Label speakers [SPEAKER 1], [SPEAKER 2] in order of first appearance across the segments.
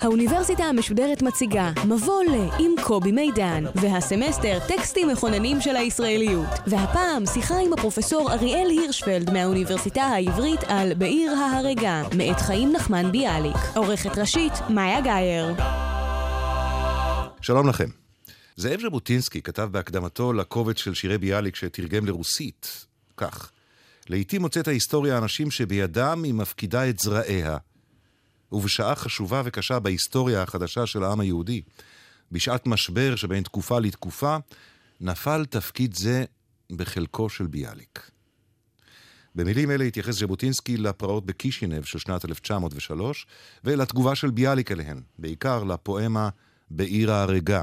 [SPEAKER 1] האוניברסיטה המשודרת מציגה מבוא ל עם קובי מידן, והסמסטר טקסטים מכוננים של הישראליות. והפעם שיחה עם הפרופסור אריאל הירשפלד מהאוניברסיטה העברית על בעיר ההרגה, מאת חיים נחמן ביאליק. עורכת ראשית, מאיה גאייר.
[SPEAKER 2] שלום לכם. זאב ז'בוטינסקי כתב בהקדמתו לקובץ של שירי ביאליק שתרגם לרוסית, כך: לעתים מוצאת ההיסטוריה אנשים שבידם היא מפקידה את זרעיה. ובשעה חשובה וקשה בהיסטוריה החדשה של העם היהודי, בשעת משבר שבין תקופה לתקופה, נפל תפקיד זה בחלקו של ביאליק. במילים אלה התייחס ז'בוטינסקי לפרעות בקישינב של שנת 1903, ולתגובה של ביאליק אליהן, בעיקר לפואמה בעיר ההרגה.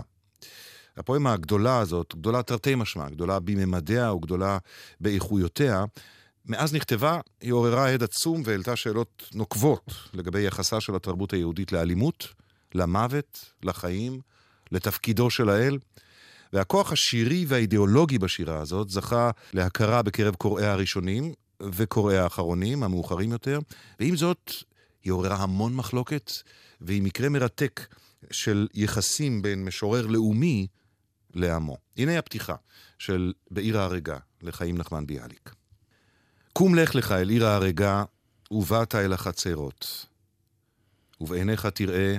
[SPEAKER 2] הפואמה הגדולה הזאת, גדולה תרתי משמע, גדולה בממדיה וגדולה באיכויותיה, מאז נכתבה, היא עוררה הד עצום והעלתה שאלות נוקבות לגבי יחסה של התרבות היהודית לאלימות, למוות, לחיים, לתפקידו של האל. והכוח השירי והאידיאולוגי בשירה הזאת זכה להכרה בקרב קוראיה הראשונים וקוראיה האחרונים, המאוחרים יותר, ועם זאת, היא עוררה המון מחלוקת, והיא מקרה מרתק של יחסים בין משורר לאומי לעמו. הנה הפתיחה של בעיר ההרגה לחיים נחמן ביאליק. קום לך לך אל עיר ההרגה, ובאת אל החצרות. ובעיניך תראה,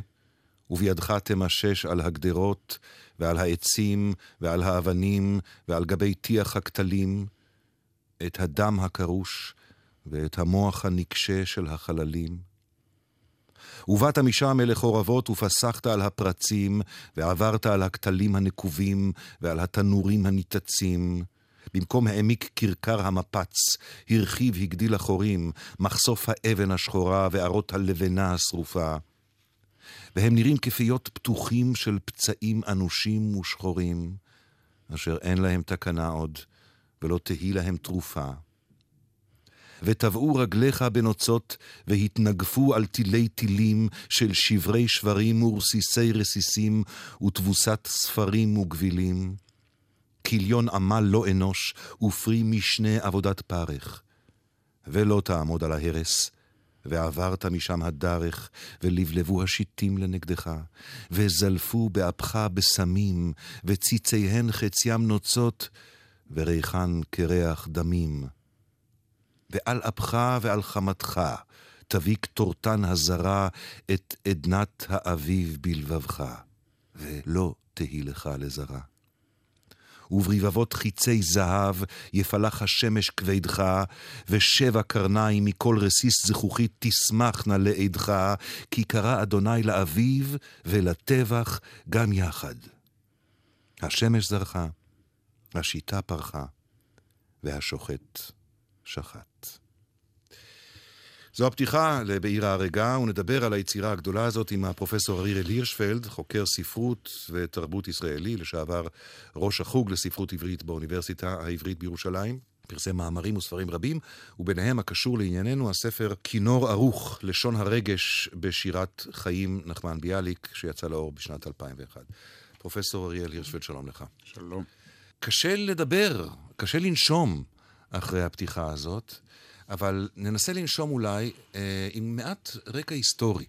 [SPEAKER 2] ובידך תמשש על הגדרות, ועל העצים, ועל האבנים, ועל גבי טיח הכתלים, את הדם הקרוש, ואת המוח הנקשה של החללים. ובאת משם אל החורבות ופסחת על הפרצים, ועברת על הכתלים הנקובים, ועל התנורים הניתצים, במקום העמיק כרכר המפץ, הרחיב הגדיל החורים, מחשוף האבן השחורה וערות הלבנה השרופה. והם נראים כפיות פתוחים של פצעים אנושים ושחורים, אשר אין להם תקנה עוד, ולא תהי להם תרופה. וטבעו רגליך בנוצות, והתנגפו על תילי תילים של שברי שברים ורסיסי רסיסים, ותבוסת ספרים וגבילים. כיליון עמל לא אנוש, ופרי משנה עבודת פרך. ולא תעמוד על ההרס, ועברת משם הדרך, ולבלבו השיטים לנגדך, וזלפו באפך בסמים, וציציהן חציים נוצות, וריחן קרח דמים. ועל אפך ועל חמתך, תביא קטורתן הזרה את עדנת האביב בלבבך, ולא תהי לך לזרה. וברבבות חיצי זהב יפלח השמש כבדך, ושבע קרניים מכל רסיס זכוכית תשמחנה לעדך, כי קרא אדוני לאביב ולטבח גם יחד. השמש זרחה, השיטה פרחה, והשוחט שחט. זו הפתיחה לבעיר ההרגה, ונדבר על היצירה הגדולה הזאת עם הפרופסור אריאל הירשפלד, חוקר ספרות ותרבות ישראלי, לשעבר ראש החוג לספרות עברית באוניברסיטה העברית בירושלים. פרסם מאמרים וספרים רבים, וביניהם הקשור לענייננו הספר כינור ערוך, לשון הרגש בשירת חיים נחמן ביאליק, שיצא לאור בשנת 2001. פרופסור אריאל הירשפלד, שלום לך.
[SPEAKER 3] שלום.
[SPEAKER 2] קשה לדבר, קשה לנשום אחרי הפתיחה הזאת. אבל ננסה לנשום אולי אה, עם מעט רקע היסטורי.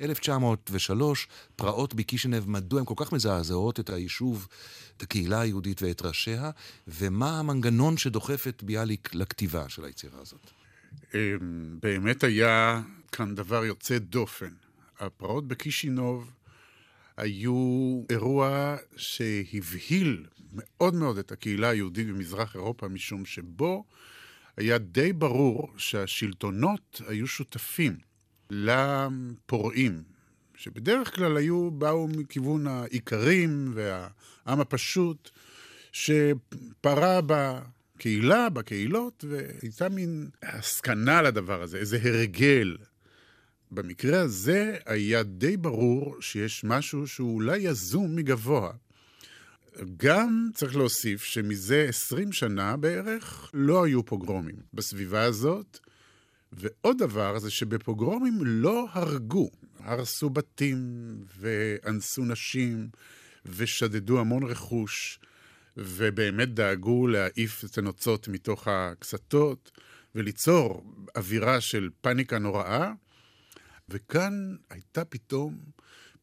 [SPEAKER 2] 1903, פרעות בקישינב, מדוע הן כל כך מזעזעות את היישוב, את הקהילה היהודית ואת ראשיה, ומה המנגנון שדוחף את ביאליק לכתיבה של היצירה הזאת?
[SPEAKER 3] אמ, באמת היה כאן דבר יוצא דופן. הפרעות בקישינוב היו אירוע שהבהיל מאוד מאוד את הקהילה היהודית במזרח אירופה, משום שבו היה די ברור שהשלטונות היו שותפים לפורעים, שבדרך כלל היו, באו מכיוון האיכרים והעם הפשוט, שפרה בקהילה, בקהילות, והייתה מין הסכנה לדבר הזה, איזה הרגל. במקרה הזה היה די ברור שיש משהו שהוא אולי יזום מגבוה. גם צריך להוסיף שמזה 20 שנה בערך לא היו פוגרומים בסביבה הזאת, ועוד דבר זה שבפוגרומים לא הרגו. הרסו בתים ואנסו נשים ושדדו המון רכוש, ובאמת דאגו להעיף את הנוצות מתוך הקסתות וליצור אווירה של פאניקה נוראה. וכאן הייתה פתאום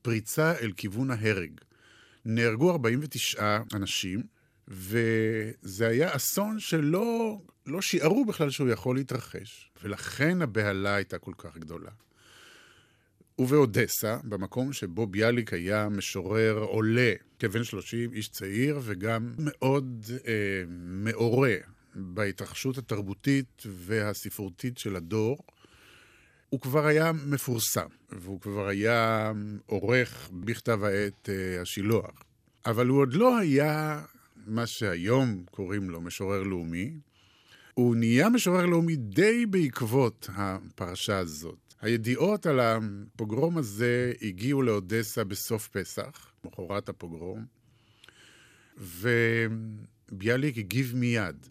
[SPEAKER 3] פריצה אל כיוון ההרג. נהרגו 49 אנשים, וזה היה אסון שלא לא שיערו בכלל שהוא יכול להתרחש, ולכן הבהלה הייתה כל כך גדולה. ובאודסה, במקום שבו ביאליק היה משורר עולה, כבן 30, איש צעיר, וגם מאוד אה, מעורה בהתרחשות התרבותית והספרותית של הדור, הוא כבר היה מפורסם, והוא כבר היה עורך בכתב העת אה, השילוח. אבל הוא עוד לא היה מה שהיום קוראים לו משורר לאומי. הוא נהיה משורר לאומי די בעקבות הפרשה הזאת. הידיעות על הפוגרום הזה הגיעו לאודסה בסוף פסח, מחרת הפוגרום, וביאליק הגיב מיד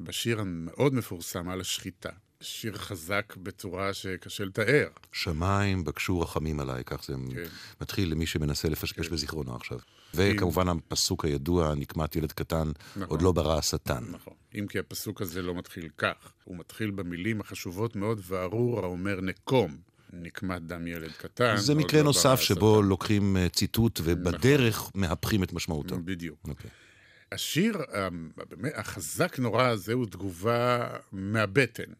[SPEAKER 3] בשיר המאוד מפורסם על השחיטה. שיר חזק בצורה שקשה לתאר.
[SPEAKER 2] שמיים בקשו רחמים עליי, כך זה כן. מתחיל למי שמנסה לפשפש כן. בזיכרונו עכשיו. וכמובן הפסוק הידוע, נקמת ילד קטן, נכון. עוד לא ברא השטן.
[SPEAKER 3] נכון. אם כי הפסוק הזה לא מתחיל כך, הוא מתחיל במילים החשובות מאוד, וארור האומר נקום. נקמת דם ילד קטן.
[SPEAKER 2] זה מקרה לא נוסף שבו השטן. לוקחים אה, ציטוט ובדרך נכון. מהפכים את משמעותו.
[SPEAKER 3] בדיוק. Okay. אוקיי. השיר החזק נורא הזה הוא תגובה מהבטן.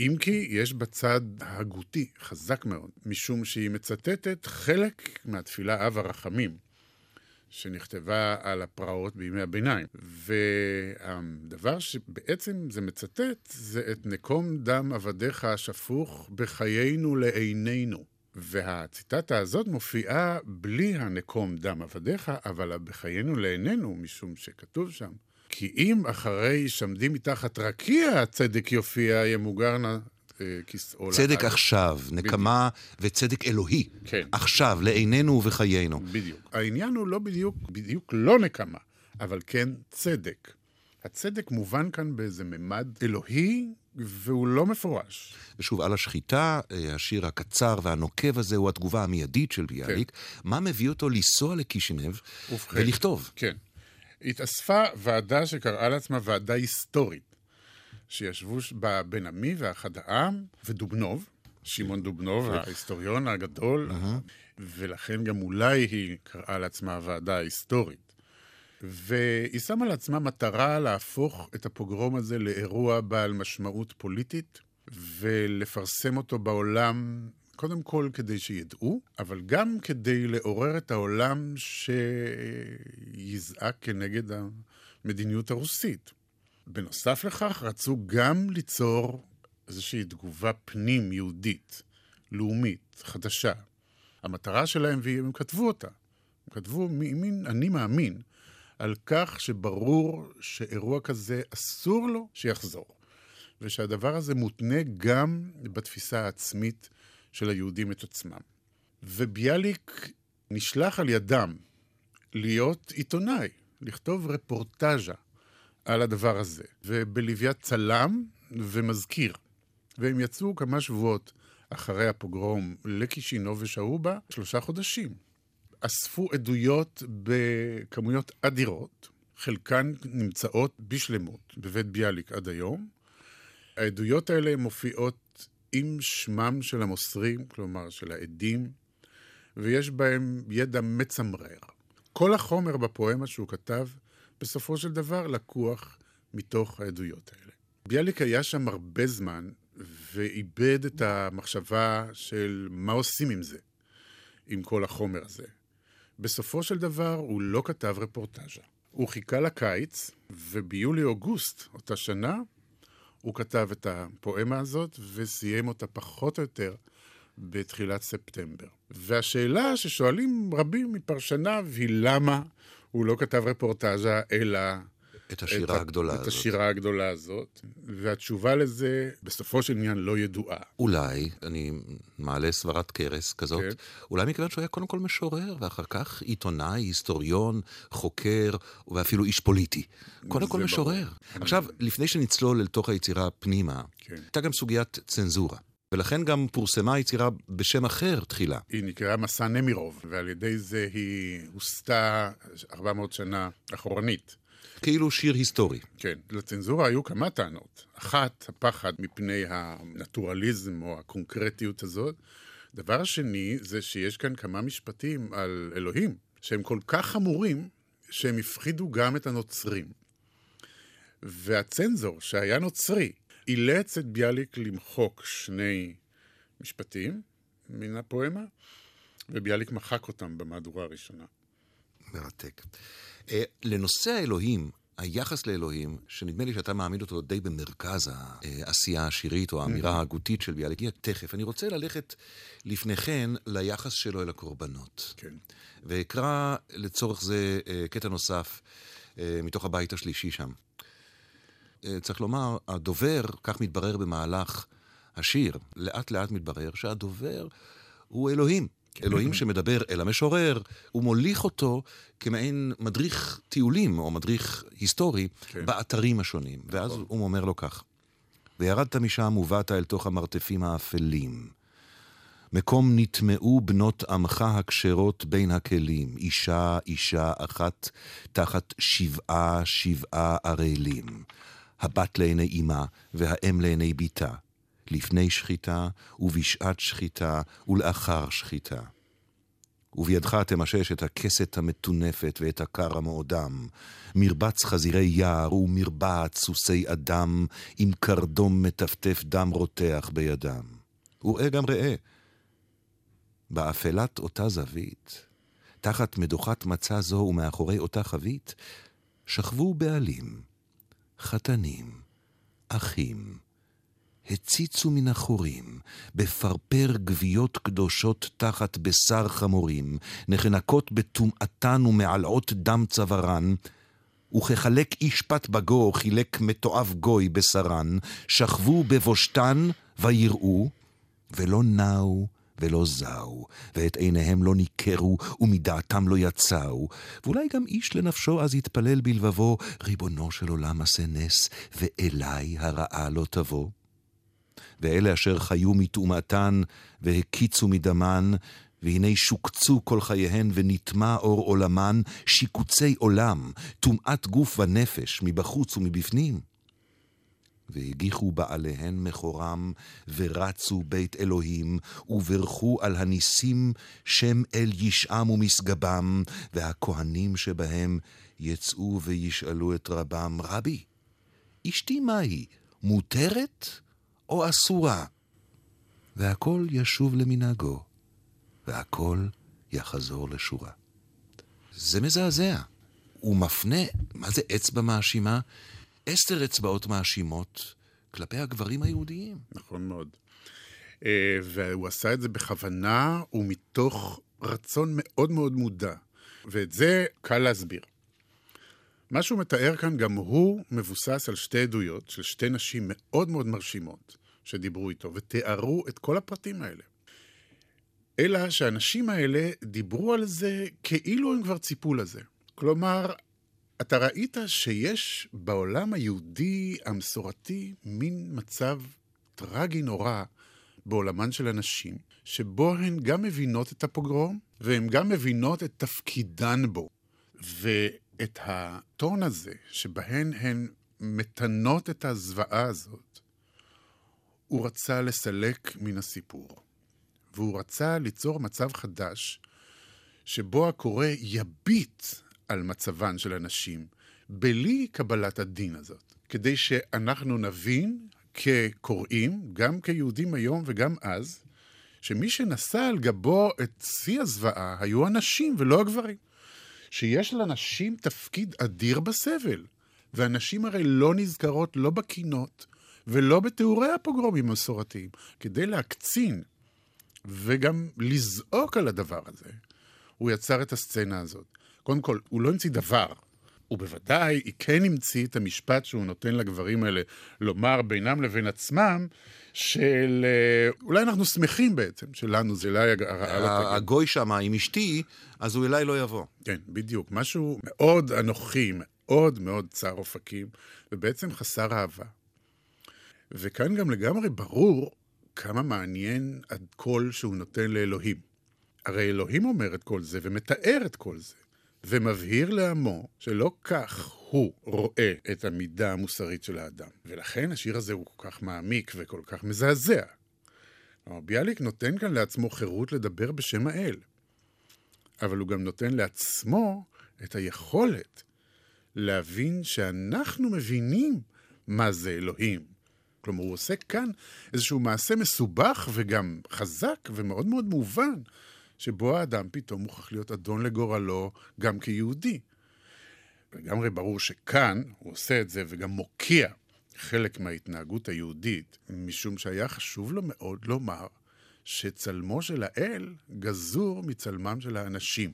[SPEAKER 3] אם כי יש בצד הגותי חזק מאוד, משום שהיא מצטטת חלק מהתפילה אב הרחמים, שנכתבה על הפרעות בימי הביניים. והדבר שבעצם זה מצטט, זה את נקום דם עבדיך השפוך בחיינו לעינינו. והציטטה הזאת מופיעה בלי הנקום דם עבדיך, אבל בחיינו לעינינו, משום שכתוב שם, כי אם אחרי שעמדים מתחת רקיע הצדק יופיע, ימוגר נא אה, כסאו
[SPEAKER 2] צדק עכשיו, נקמה וצדק אלוהי. כן. עכשיו, לעינינו ובחיינו.
[SPEAKER 3] בדיוק. העניין הוא לא בדיוק, בדיוק לא נקמה, אבל כן צדק. הצדק מובן כאן באיזה ממד אלוהי, והוא לא מפורש.
[SPEAKER 2] ושוב, על השחיטה, אה, השיר הקצר והנוקב הזה הוא התגובה המיידית של ביאליק. כן. מה מביא אותו לנסוע לקישינב ולכתוב?
[SPEAKER 3] כן. התאספה ועדה שקראה לעצמה ועדה היסטורית, שישבו בה בן עמי ואחד העם ודובנוב, שמעון דובנוב, ההיסטוריון הגדול, ולכן גם אולי היא קראה לעצמה הוועדה ההיסטורית. והיא שמה לעצמה מטרה להפוך את הפוגרום הזה לאירוע בעל משמעות פוליטית, ולפרסם אותו בעולם קודם כל כדי שידעו, אבל גם כדי לעורר את העולם שיזעק כנגד המדיניות הרוסית. בנוסף לכך, רצו גם ליצור איזושהי תגובה פנים-יהודית, לאומית, חדשה. המטרה שלהם, והם כתבו אותה, הם כתבו מין אני מאמין, על כך שברור שאירוע כזה אסור לו שיחזור. ושהדבר הזה מותנה גם בתפיסה העצמית של היהודים את עצמם. וביאליק נשלח על ידם להיות עיתונאי, לכתוב רפורטאז'ה על הדבר הזה, ובלוויית צלם ומזכיר. והם יצאו כמה שבועות אחרי הפוגרום לקישינו ושהו בה שלושה חודשים. אספו עדויות בכמויות אדירות, חלקן נמצאות בשלמות בבית ביאליק עד היום. העדויות האלה מופיעות עם שמם של המוסרים, כלומר של העדים, ויש בהם ידע מצמרר. כל החומר בפואמה שהוא כתב, בסופו של דבר לקוח מתוך העדויות האלה. ביאליק היה שם הרבה זמן, ואיבד את המחשבה של מה עושים עם זה, עם כל החומר הזה. בסופו של דבר הוא לא כתב רפורטאז'ה. הוא חיכה לקיץ, וביולי-אוגוסט אותה שנה הוא כתב את הפואמה הזאת וסיים אותה פחות או יותר בתחילת ספטמבר. והשאלה ששואלים רבים מפרשניו היא למה הוא לא כתב רפורטאז'ה אלא
[SPEAKER 2] את השירה הגדולה
[SPEAKER 3] את
[SPEAKER 2] הזאת.
[SPEAKER 3] השירה הגדולה הזאת, והתשובה לזה, בסופו של עניין, לא ידועה.
[SPEAKER 2] אולי, אני מעלה סברת קרס כזאת,
[SPEAKER 3] כן.
[SPEAKER 2] אולי מכיוון שהוא היה קודם כל משורר, ואחר כך עיתונאי, היסטוריון, חוקר, ואפילו איש פוליטי. קודם כל משורר.
[SPEAKER 3] ברור.
[SPEAKER 2] עכשיו, לפני שנצלול אל תוך היצירה פנימה,
[SPEAKER 3] כן.
[SPEAKER 2] הייתה גם סוגיית צנזורה. ולכן גם פורסמה יצירה בשם אחר תחילה.
[SPEAKER 3] היא נקראה מסע נמירוב, ועל ידי זה היא הוסתה 400 שנה אחורנית.
[SPEAKER 2] כאילו שיר היסטורי.
[SPEAKER 3] כן, לצנזורה היו כמה טענות. אחת, הפחד מפני הנטורליזם או הקונקרטיות הזאת. דבר שני, זה שיש כאן כמה משפטים על אלוהים, שהם כל כך חמורים, שהם הפחידו גם את הנוצרים. והצנזור, שהיה נוצרי, אילץ את ביאליק למחוק שני משפטים מן הפואמה, וביאליק מחק אותם במהדורה הראשונה.
[SPEAKER 2] מרתק. אה, לנושא האלוהים, היחס לאלוהים, שנדמה לי שאתה מעמיד אותו די במרכז העשייה השירית או האמירה ההגותית של ביאליק, תכף. אני רוצה ללכת לפני כן ליחס שלו אל הקורבנות.
[SPEAKER 3] כן.
[SPEAKER 2] ואקרא לצורך זה אה, קטע נוסף אה, מתוך הבית השלישי שם. אה, צריך לומר, הדובר, כך מתברר במהלך השיר, לאט לאט מתברר שהדובר הוא אלוהים. אלוהים שמדבר אל המשורר, הוא מוליך אותו כמעין מדריך טיולים או מדריך היסטורי
[SPEAKER 3] כן.
[SPEAKER 2] באתרים השונים. ואז הוא אומר לו כך: וירדת משם ובאת אל תוך המרתפים האפלים. מקום נטמעו בנות עמך הכשרות בין הכלים, אישה אישה אחת תחת שבעה שבעה ערלים. הבת לעיני אמה והאם לעיני בתה, לפני שחיטה ובשעת שחיטה ולאחר שחיטה. ובידך תמשש את הכסת המטונפת ואת הקר המאודם, מרבץ חזירי יער ומרבעת סוסי אדם, עם קרדום מטפטף דם רותח בידם. וראה גם ראה, באפלת אותה זווית, תחת מדוחת מצה זו ומאחורי אותה חבית, שכבו בעלים, חתנים, אחים, הציצו מן החורים, בפרפר גוויות קדושות תחת בשר חמורים, נחנקות בטומאתן ומעלעות דם צווארן, וכחלק איש פת בגו חילק מתועב גוי בשרן, שכבו בבושתן ויראו, ולא נעו ולא זעו, ואת עיניהם לא ניכרו, ומדעתם לא יצאו. ואולי גם איש לנפשו אז יתפלל בלבבו, ריבונו של עולם עשה נס, ואליי הרעה לא תבוא. ואלה אשר חיו מטומאתן, והקיצו מדמן, והנה שוקצו כל חייהן, ונטמע אור עולמן, שיקוצי עולם, טומאת גוף ונפש, מבחוץ ומבפנים. והגיחו בעליהן מכורם, ורצו בית אלוהים, וברכו על הניסים שם אל ישעם ומשגבם, והכהנים שבהם יצאו וישאלו את רבם, רבי, אשתי מהי, מותרת או אסורה? והכל ישוב למנהגו, והכל יחזור לשורה. זה מזעזע. הוא מפנה, מה זה אצבע מאשימה? עשר אצבעות מאשימות כלפי הגברים היהודיים.
[SPEAKER 3] נכון מאוד. אה, והוא עשה את זה בכוונה ומתוך רצון מאוד מאוד מודע. ואת זה קל להסביר. מה שהוא מתאר כאן גם הוא מבוסס על שתי עדויות של שתי נשים מאוד מאוד מרשימות שדיברו איתו ותיארו את כל הפרטים האלה. אלא שהנשים האלה דיברו על זה כאילו הם כבר ציפו לזה. כלומר, אתה ראית שיש בעולם היהודי המסורתי מין מצב טרגי נורא בעולמן של הנשים, שבו הן גם מבינות את הפוגרום, והן גם מבינות את תפקידן בו. ואת הטון הזה, שבהן הן מתנות את הזוועה הזאת, הוא רצה לסלק מן הסיפור. והוא רצה ליצור מצב חדש, שבו הקורא יביט על מצבן של הנשים, בלי קבלת הדין הזאת, כדי שאנחנו נבין כקוראים, גם כיהודים היום וגם אז, שמי שנשא על גבו את שיא הזוועה היו הנשים ולא הגברים. שיש לנשים תפקיד אדיר בסבל, והנשים הרי לא נזכרות לא בקינות ולא בתיאורי הפוגרומים המסורתיים, כדי להקצין וגם לזעוק על הדבר הזה. הוא יצר את הסצנה הזאת. קודם כל, הוא לא המציא דבר. ובוודאי היא כן המציא את המשפט שהוא נותן לגברים האלה לומר בינם לבין עצמם, של אה, אולי אנחנו שמחים בעצם, שלנו זה אולי הרעה לא תגיד.
[SPEAKER 2] הגוי שם עם אשתי, אז הוא אליי לא יבוא.
[SPEAKER 3] כן, בדיוק. משהו מאוד אנוכי, מאוד מאוד צר אופקים, ובעצם חסר אהבה. וכאן גם לגמרי ברור כמה מעניין הקול שהוא נותן לאלוהים. הרי אלוהים אומר את כל זה ומתאר את כל זה, ומבהיר לעמו שלא כך הוא רואה את המידה המוסרית של האדם. ולכן השיר הזה הוא כל כך מעמיק וכל כך מזעזע. כלומר, ביאליק נותן כאן לעצמו חירות לדבר בשם האל, אבל הוא גם נותן לעצמו את היכולת להבין שאנחנו מבינים מה זה אלוהים. כלומר, הוא עושה כאן איזשהו מעשה מסובך וגם חזק ומאוד מאוד מובן, שבו האדם פתאום מוכרח להיות אדון לגורלו גם כיהודי. לגמרי ברור שכאן הוא עושה את זה וגם מוקיע חלק מההתנהגות היהודית, משום שהיה חשוב לו מאוד לומר שצלמו של האל גזור מצלמם של האנשים.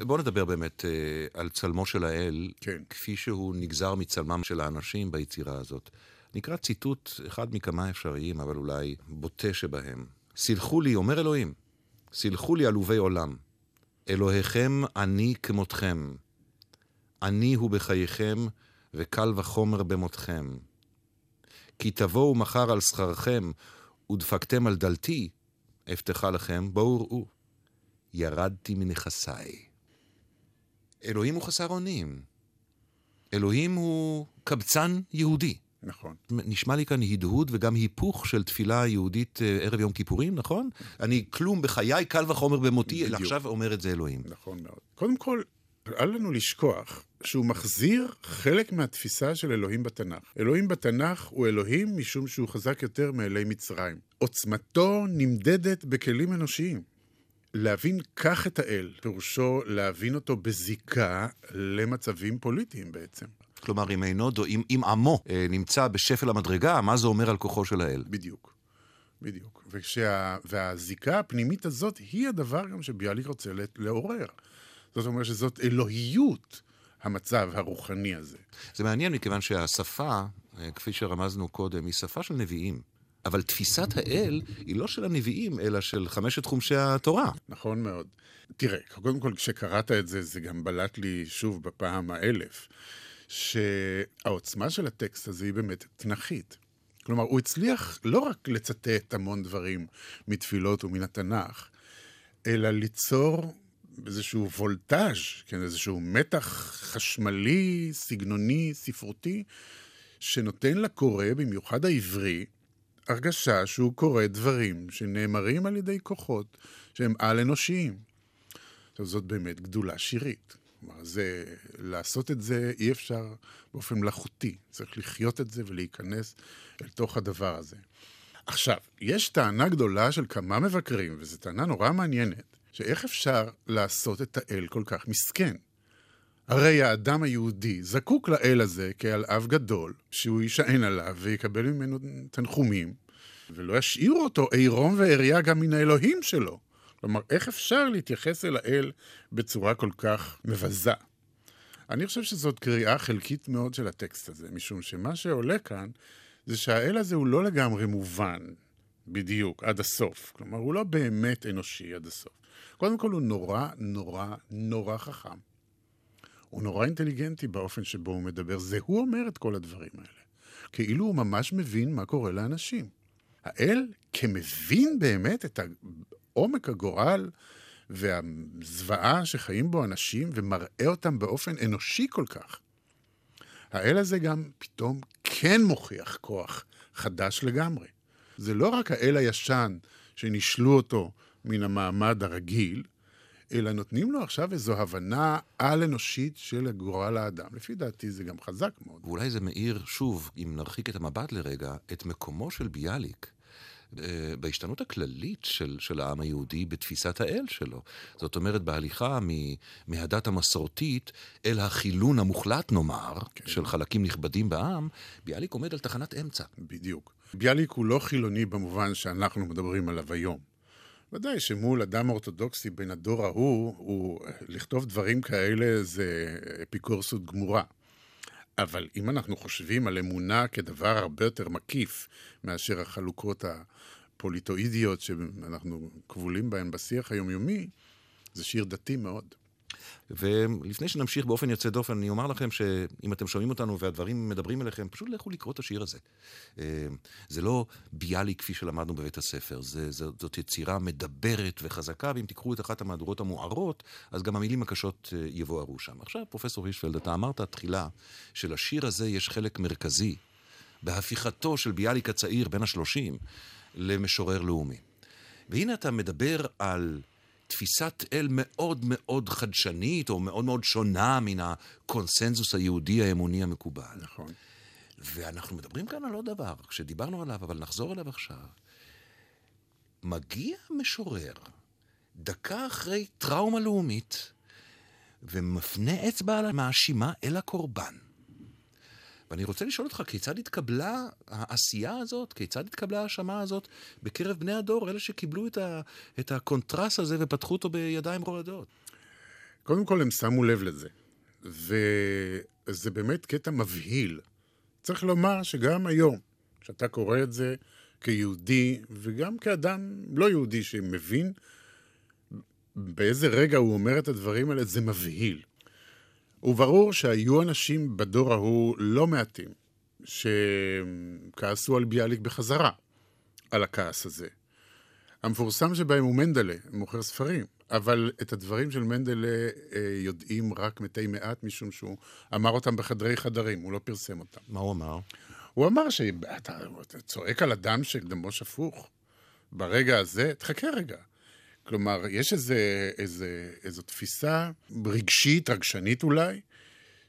[SPEAKER 2] בואו נדבר באמת אה, על צלמו של האל,
[SPEAKER 3] כן.
[SPEAKER 2] כפי שהוא נגזר מצלמם של האנשים ביצירה הזאת. נקרא ציטוט אחד מכמה אפשריים, אבל אולי בוטה שבהם. סלחו לי, אומר אלוהים, סלחו לי עלובי עולם. אלוהיכם אני כמותכם. אני הוא בחייכם, וקל וחומר במותכם. כי תבואו מחר על שכרכם, ודפקתם על דלתי, אבטחה לכם, בואו ראו. ירדתי מנכסיי. אלוהים הוא חסר אונים. אלוהים הוא קבצן יהודי.
[SPEAKER 3] נכון.
[SPEAKER 2] נשמע לי כאן הדהוד וגם היפוך של תפילה יהודית אה, ערב יום כיפורים, נכון? אני כלום בחיי, קל וחומר במותי, אלא. עכשיו אומר את זה אלוהים.
[SPEAKER 3] נכון מאוד. קודם כל, אל לנו לשכוח שהוא מחזיר חלק מהתפיסה של אלוהים בתנ"ך. אלוהים בתנ"ך הוא אלוהים משום שהוא חזק יותר מאלי מצרים. עוצמתו נמדדת בכלים אנושיים. להבין כך את האל, פירושו להבין אותו בזיקה למצבים פוליטיים בעצם.
[SPEAKER 2] כלומר, אם אינו, אם, אם עמו אה, נמצא בשפל המדרגה, מה זה אומר על כוחו של האל?
[SPEAKER 3] בדיוק. בדיוק. וכשה, והזיקה הפנימית הזאת היא הדבר גם שביאליק רוצה לעורר. זאת אומרת שזאת אלוהיות המצב הרוחני הזה.
[SPEAKER 2] זה מעניין מכיוון שהשפה, אה, כפי שרמזנו קודם, היא שפה של נביאים. אבל תפיסת האל היא לא של הנביאים, אלא של חמשת חומשי התורה.
[SPEAKER 3] נכון מאוד. תראה, קודם כל, כשקראת את זה, זה גם בלט לי שוב בפעם האלף, שהעוצמה של הטקסט הזה היא באמת תנכית. כלומר, הוא הצליח לא רק לצטט המון דברים מתפילות ומן התנ"ך, אלא ליצור איזשהו וולטאז', כן, איזשהו מתח חשמלי, סגנוני, ספרותי, שנותן לקורא, במיוחד העברי, הרגשה שהוא קורא דברים שנאמרים על ידי כוחות שהם על-אנושיים. עכשיו, זאת באמת גדולה שירית. כלומר, זה, לעשות את זה אי אפשר באופן מלאכותי. צריך לחיות את זה ולהיכנס אל תוך הדבר הזה. עכשיו, יש טענה גדולה של כמה מבקרים, וזו טענה נורא מעניינת, שאיך אפשר לעשות את האל כל כך מסכן? הרי האדם היהודי זקוק לאל הזה כעל אב גדול, שהוא יישען עליו ויקבל ממנו תנחומים, ולא ישאירו אותו עירום ועריה גם מן האלוהים שלו. כלומר, איך אפשר להתייחס אל האל בצורה כל כך מבזה? אני חושב שזאת קריאה חלקית מאוד של הטקסט הזה, משום שמה שעולה כאן זה שהאל הזה הוא לא לגמרי מובן בדיוק, עד הסוף. כלומר, הוא לא באמת אנושי עד הסוף. קודם כל, הוא נורא, נורא, נורא חכם. הוא נורא אינטליגנטי באופן שבו הוא מדבר. זה הוא אומר את כל הדברים האלה. כאילו הוא ממש מבין מה קורה לאנשים. האל כמבין באמת את עומק הגורל והזוועה שחיים בו אנשים ומראה אותם באופן אנושי כל כך. האל הזה גם פתאום כן מוכיח כוח חדש לגמרי. זה לא רק האל הישן שנישלו אותו מן המעמד הרגיל, אלא נותנים לו עכשיו איזו הבנה על-אנושית של גורל האדם. לפי דעתי זה גם חזק מאוד.
[SPEAKER 2] ואולי זה מאיר, שוב, אם נרחיק את המבט לרגע, את מקומו של ביאליק. אה, בהשתנות הכללית של, של העם היהודי בתפיסת האל שלו. זאת אומרת, בהליכה מ, מהדת המסורתית אל החילון המוחלט, נאמר, כן. של חלקים נכבדים בעם, ביאליק עומד על תחנת אמצע.
[SPEAKER 3] בדיוק. ביאליק הוא לא חילוני במובן שאנחנו מדברים עליו היום. ודאי שמול אדם אורתודוקסי בן הדור ההוא, הוא, לכתוב דברים כאלה זה אפיקורסות גמורה. אבל אם אנחנו חושבים על אמונה כדבר הרבה יותר מקיף מאשר החלוקות הפוליטואידיות שאנחנו כבולים בהן בשיח היומיומי, זה שיר דתי מאוד.
[SPEAKER 2] ולפני שנמשיך באופן יוצא דופן, אני אומר לכם שאם אתם שומעים אותנו והדברים מדברים אליכם, פשוט לכו לקרוא את השיר הזה. אה, זה לא ביאליק כפי שלמדנו בבית הספר, זה, זאת יצירה מדברת וחזקה, ואם תקחו את אחת המהדורות המוארות, אז גם המילים הקשות אה, יבוארו שם. עכשיו, פרופסור הישפלד, אתה אמרת תחילה שלשיר הזה יש חלק מרכזי בהפיכתו של ביאליק הצעיר, בן השלושים, למשורר לאומי. והנה אתה מדבר על... תפיסת אל מאוד מאוד חדשנית, או מאוד מאוד שונה מן הקונסנזוס היהודי האמוני המקובל.
[SPEAKER 3] נכון.
[SPEAKER 2] ואנחנו מדברים כאן על עוד דבר, שדיברנו עליו, אבל נחזור אליו עכשיו. מגיע משורר, דקה אחרי טראומה לאומית, ומפנה אצבע מאשימה אל הקורבן. ואני רוצה לשאול אותך, כיצד התקבלה העשייה הזאת, כיצד התקבלה ההאשמה הזאת בקרב בני הדור, אלה שקיבלו את, ה, את הקונטרס הזה ופתחו אותו בידיים רועדות?
[SPEAKER 3] קודם כל, הם שמו לב לזה. וזה באמת קטע מבהיל. צריך לומר שגם היום, כשאתה קורא את זה כיהודי, וגם כאדם לא יהודי שמבין באיזה רגע הוא אומר את הדברים האלה, זה מבהיל. וברור שהיו אנשים בדור ההוא לא מעטים שכעסו על ביאליק בחזרה, על הכעס הזה. המפורסם שבהם הוא מנדלה, מוכר ספרים, אבל את הדברים של מנדלה אה, יודעים רק מתי מעט, משום שהוא אמר אותם בחדרי חדרים, הוא לא פרסם אותם.
[SPEAKER 2] מה הוא אמר?
[SPEAKER 3] הוא אמר שאתה צועק על אדם שדמו שפוך. ברגע הזה, תחכה רגע. כלומר, יש איזה, איזה, איזו תפיסה רגשית, רגשנית אולי,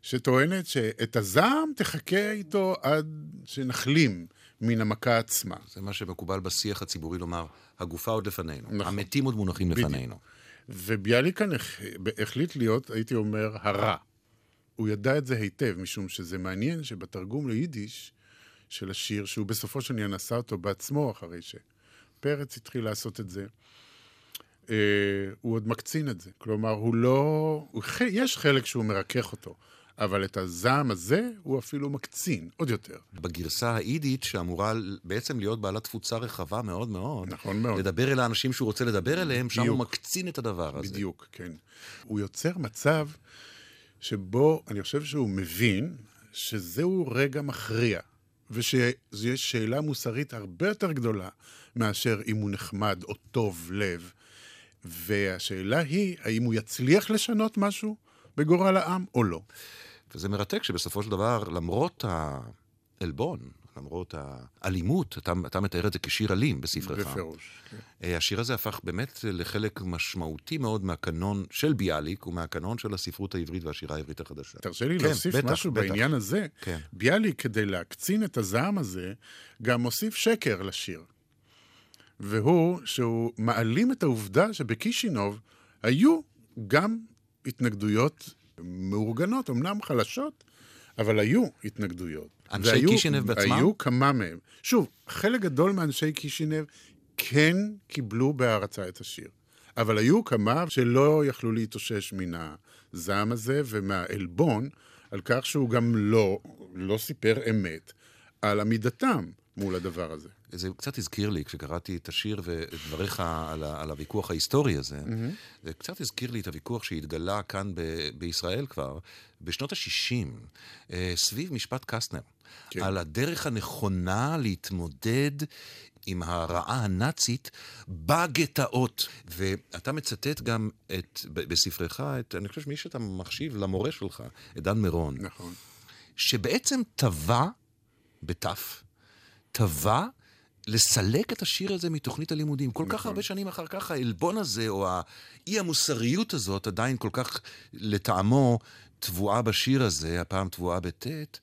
[SPEAKER 3] שטוענת שאת הזעם תחכה איתו עד שנחלים מן המכה עצמה.
[SPEAKER 2] זה מה שמקובל בשיח הציבורי לומר, הגופה עוד לפנינו, נכון. המתים עוד מונחים בדיוק. לפנינו.
[SPEAKER 3] וביאליק כאן החליט להיות, הייתי אומר, הרע. הוא ידע את זה היטב, משום שזה מעניין שבתרגום ליידיש של השיר, שהוא בסופו של עניין עשה אותו בעצמו אחרי שפרץ התחיל לעשות את זה, אה, הוא עוד מקצין את זה. כלומר, הוא לא... הוא, יש חלק שהוא מרכך אותו, אבל את הזעם הזה הוא אפילו מקצין, עוד יותר.
[SPEAKER 2] בגרסה האידית, שאמורה בעצם להיות בעלת תפוצה רחבה מאוד מאוד,
[SPEAKER 3] נכון מאוד.
[SPEAKER 2] לדבר אל האנשים שהוא רוצה לדבר אליהם, שם הוא מקצין את הדבר
[SPEAKER 3] הזה. בדיוק, כן. הוא יוצר מצב שבו אני חושב שהוא מבין שזהו רגע מכריע, ושזו יש שאלה מוסרית הרבה יותר גדולה מאשר אם הוא נחמד או טוב לב. והשאלה היא, האם הוא יצליח לשנות משהו בגורל העם או לא.
[SPEAKER 2] וזה מרתק שבסופו של דבר, למרות העלבון, למרות האלימות, אתה, אתה מתאר את זה כשיר אלים בספרך.
[SPEAKER 3] בפירוש, כן.
[SPEAKER 2] אה, השיר הזה הפך באמת לחלק משמעותי מאוד מהקנון של ביאליק ומהקנון של הספרות העברית והשירה העברית החדשה.
[SPEAKER 3] תרשה לי כן, להוסיף בטח, משהו בטח. בעניין הזה. כן. ביאליק, כדי להקצין את הזעם הזה, גם מוסיף שקר לשיר. והוא שהוא מעלים את העובדה שבקישינוב היו גם התנגדויות מאורגנות, אמנם חלשות, אבל היו התנגדויות.
[SPEAKER 2] אנשי והיו, קישינב בעצמם?
[SPEAKER 3] היו כמה מהם. שוב, חלק גדול מאנשי קישינב כן קיבלו בהערצה את השיר. אבל היו כמה שלא יכלו להתאושש מן הזעם הזה ומהעלבון על כך שהוא גם לא, לא סיפר אמת על עמידתם מול הדבר הזה.
[SPEAKER 2] זה קצת הזכיר לי, כשקראתי את השיר ואת דבריך על, ה, על הוויכוח ההיסטורי הזה, mm-hmm. זה קצת הזכיר לי את הוויכוח שהתגלה כאן ב, בישראל כבר, בשנות ה-60, אה, סביב משפט קסטנר. כן. על הדרך הנכונה להתמודד עם הרעה הנאצית בגטאות. ואתה מצטט גם את, בספרך, את, אני חושב שמי שאתה מחשיב למורה שלך, את דן מירון.
[SPEAKER 3] נכון.
[SPEAKER 2] שבעצם טבע, בתף, טבע לסלק את השיר הזה מתוכנית הלימודים. כל נכון. כך הרבה שנים אחר כך העלבון הזה, או האי המוסריות הזאת, עדיין כל כך לטעמו טבועה בשיר הזה, הפעם טבועה בטית.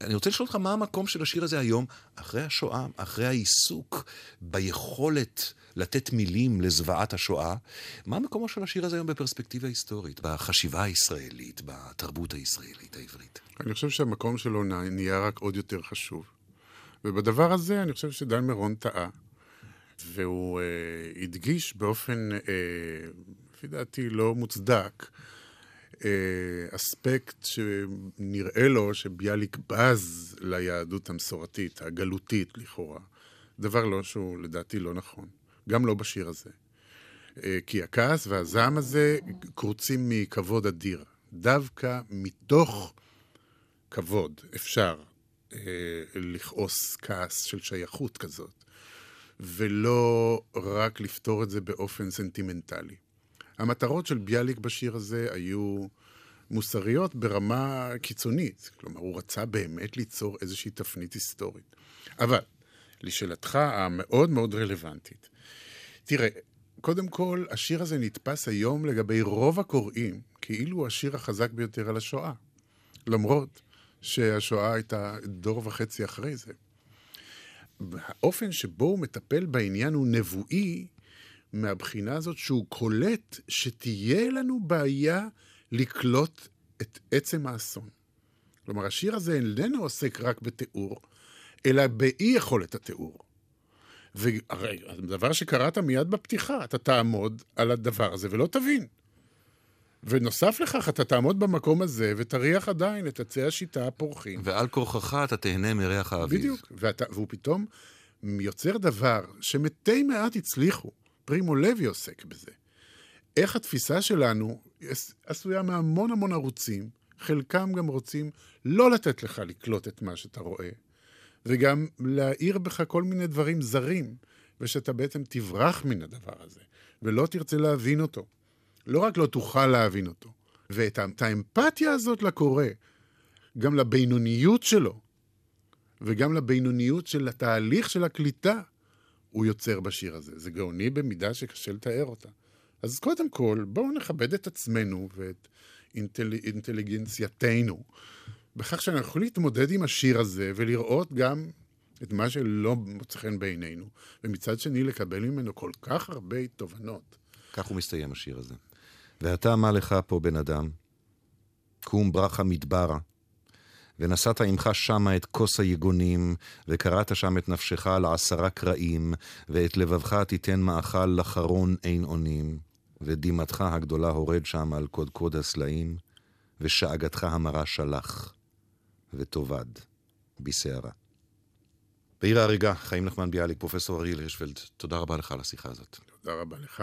[SPEAKER 2] אני רוצה לשאול אותך מה המקום של השיר הזה היום, אחרי השואה, אחרי העיסוק ביכולת לתת מילים לזוועת השואה. מה מקומו של השיר הזה היום בפרספקטיבה היסטורית, בחשיבה הישראלית, בתרבות הישראלית העברית?
[SPEAKER 3] אני חושב שהמקום שלו נהיה רק עוד יותר חשוב. ובדבר הזה אני חושב שדן מירון טעה. והוא אה, הדגיש באופן, אה, לפי דעתי, לא מוצדק, אה, אספקט שנראה לו שביאליק בז ליהדות המסורתית, הגלותית לכאורה. דבר לא שהוא לדעתי לא נכון, גם לא בשיר הזה. אה, כי הכעס והזעם הזה קרוצים מכבוד אדיר. דווקא מתוך כבוד אפשר לכעוס כעס של שייכות כזאת, ולא רק לפתור את זה באופן סנטימנטלי. המטרות של ביאליק בשיר הזה היו מוסריות ברמה קיצונית. כלומר, הוא רצה באמת ליצור איזושהי תפנית היסטורית. אבל, לשאלתך המאוד מאוד רלוונטית, תראה, קודם כל, השיר הזה נתפס היום לגבי רוב הקוראים כאילו הוא השיר החזק ביותר על השואה. למרות שהשואה הייתה דור וחצי אחרי זה. האופן שבו הוא מטפל בעניין הוא נבואי מהבחינה הזאת שהוא קולט שתהיה לנו בעיה לקלוט את עצם האסון. כלומר, השיר הזה איננו עוסק רק בתיאור, אלא באי יכולת התיאור. והרי הדבר שקראת מיד בפתיחה, אתה תעמוד על הדבר הזה ולא תבין. ונוסף לכך, אתה תעמוד במקום הזה ותריח עדיין את עצי השיטה הפורחים.
[SPEAKER 2] ועל כורחך אתה תהנה מריח האביב.
[SPEAKER 3] בדיוק, ואתה, והוא פתאום יוצר דבר שמתי מעט הצליחו. פרימו לוי עוסק בזה. איך התפיסה שלנו עשויה מהמון המון ערוצים, חלקם גם רוצים לא לתת לך לקלוט את מה שאתה רואה, וגם להעיר בך כל מיני דברים זרים, ושאתה בעצם תברח מן הדבר הזה, ולא תרצה להבין אותו. לא רק לא תוכל להבין אותו, ואת האמפתיה הזאת לקורא, גם לבינוניות שלו, וגם לבינוניות של התהליך של הקליטה, הוא יוצר בשיר הזה. זה גאוני במידה שקשה לתאר אותה. אז קודם כל, בואו נכבד את עצמנו ואת אינטל... אינטליגנצייתנו, בכך שאנחנו יכולים להתמודד עם השיר הזה ולראות גם את מה שלא מוצא חן בעינינו, ומצד שני לקבל ממנו כל כך הרבה תובנות.
[SPEAKER 2] כך הוא מסתיים השיר הזה. ואתה מה לך פה, בן אדם? קום ברכה מדברה. ונשאת עמך שמה את כוס היגונים, וקראת שם את נפשך לעשרה קרעים, ואת לבבך תיתן מאכל לחרון אין אונים, ודמעתך הגדולה הורד שם על קודקוד הסלעים, ושאגתך המרה שלח, ותאבד בסערה. בעיר ההריגה, חיים נחמן ביאליק, פרופסור אריאל הירשפלד, תודה רבה לך על השיחה הזאת.
[SPEAKER 3] תודה רבה לך.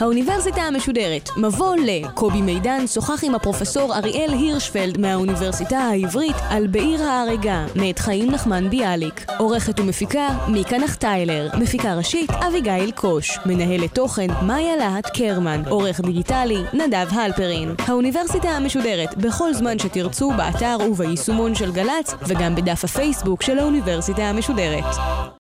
[SPEAKER 1] האוניברסיטה המשודרת, מבוא ל... קובי מידן שוחח עם הפרופסור אריאל הירשפלד מהאוניברסיטה העברית על בעיר ההרגה, מאת חיים נחמן ביאליק. עורכת ומפיקה, מיקה נחטיילר. מפיקה ראשית, אביגיל קוש. מנהלת תוכן, מאיה להט קרמן. עורך דיגיטלי, נדב הלפרין. האוניברסיטה המשודרת, בכל זמן שתרצו, באתר וביישומון של גל"צ, וגם בדף הפייסבוק של האוניברסיטה המשודרת.